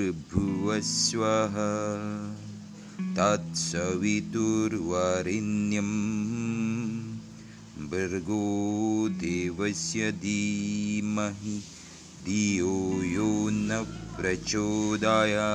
र्भुव स्वः भर्गो देवस्य धीमहि धियो यो न प्रचोदया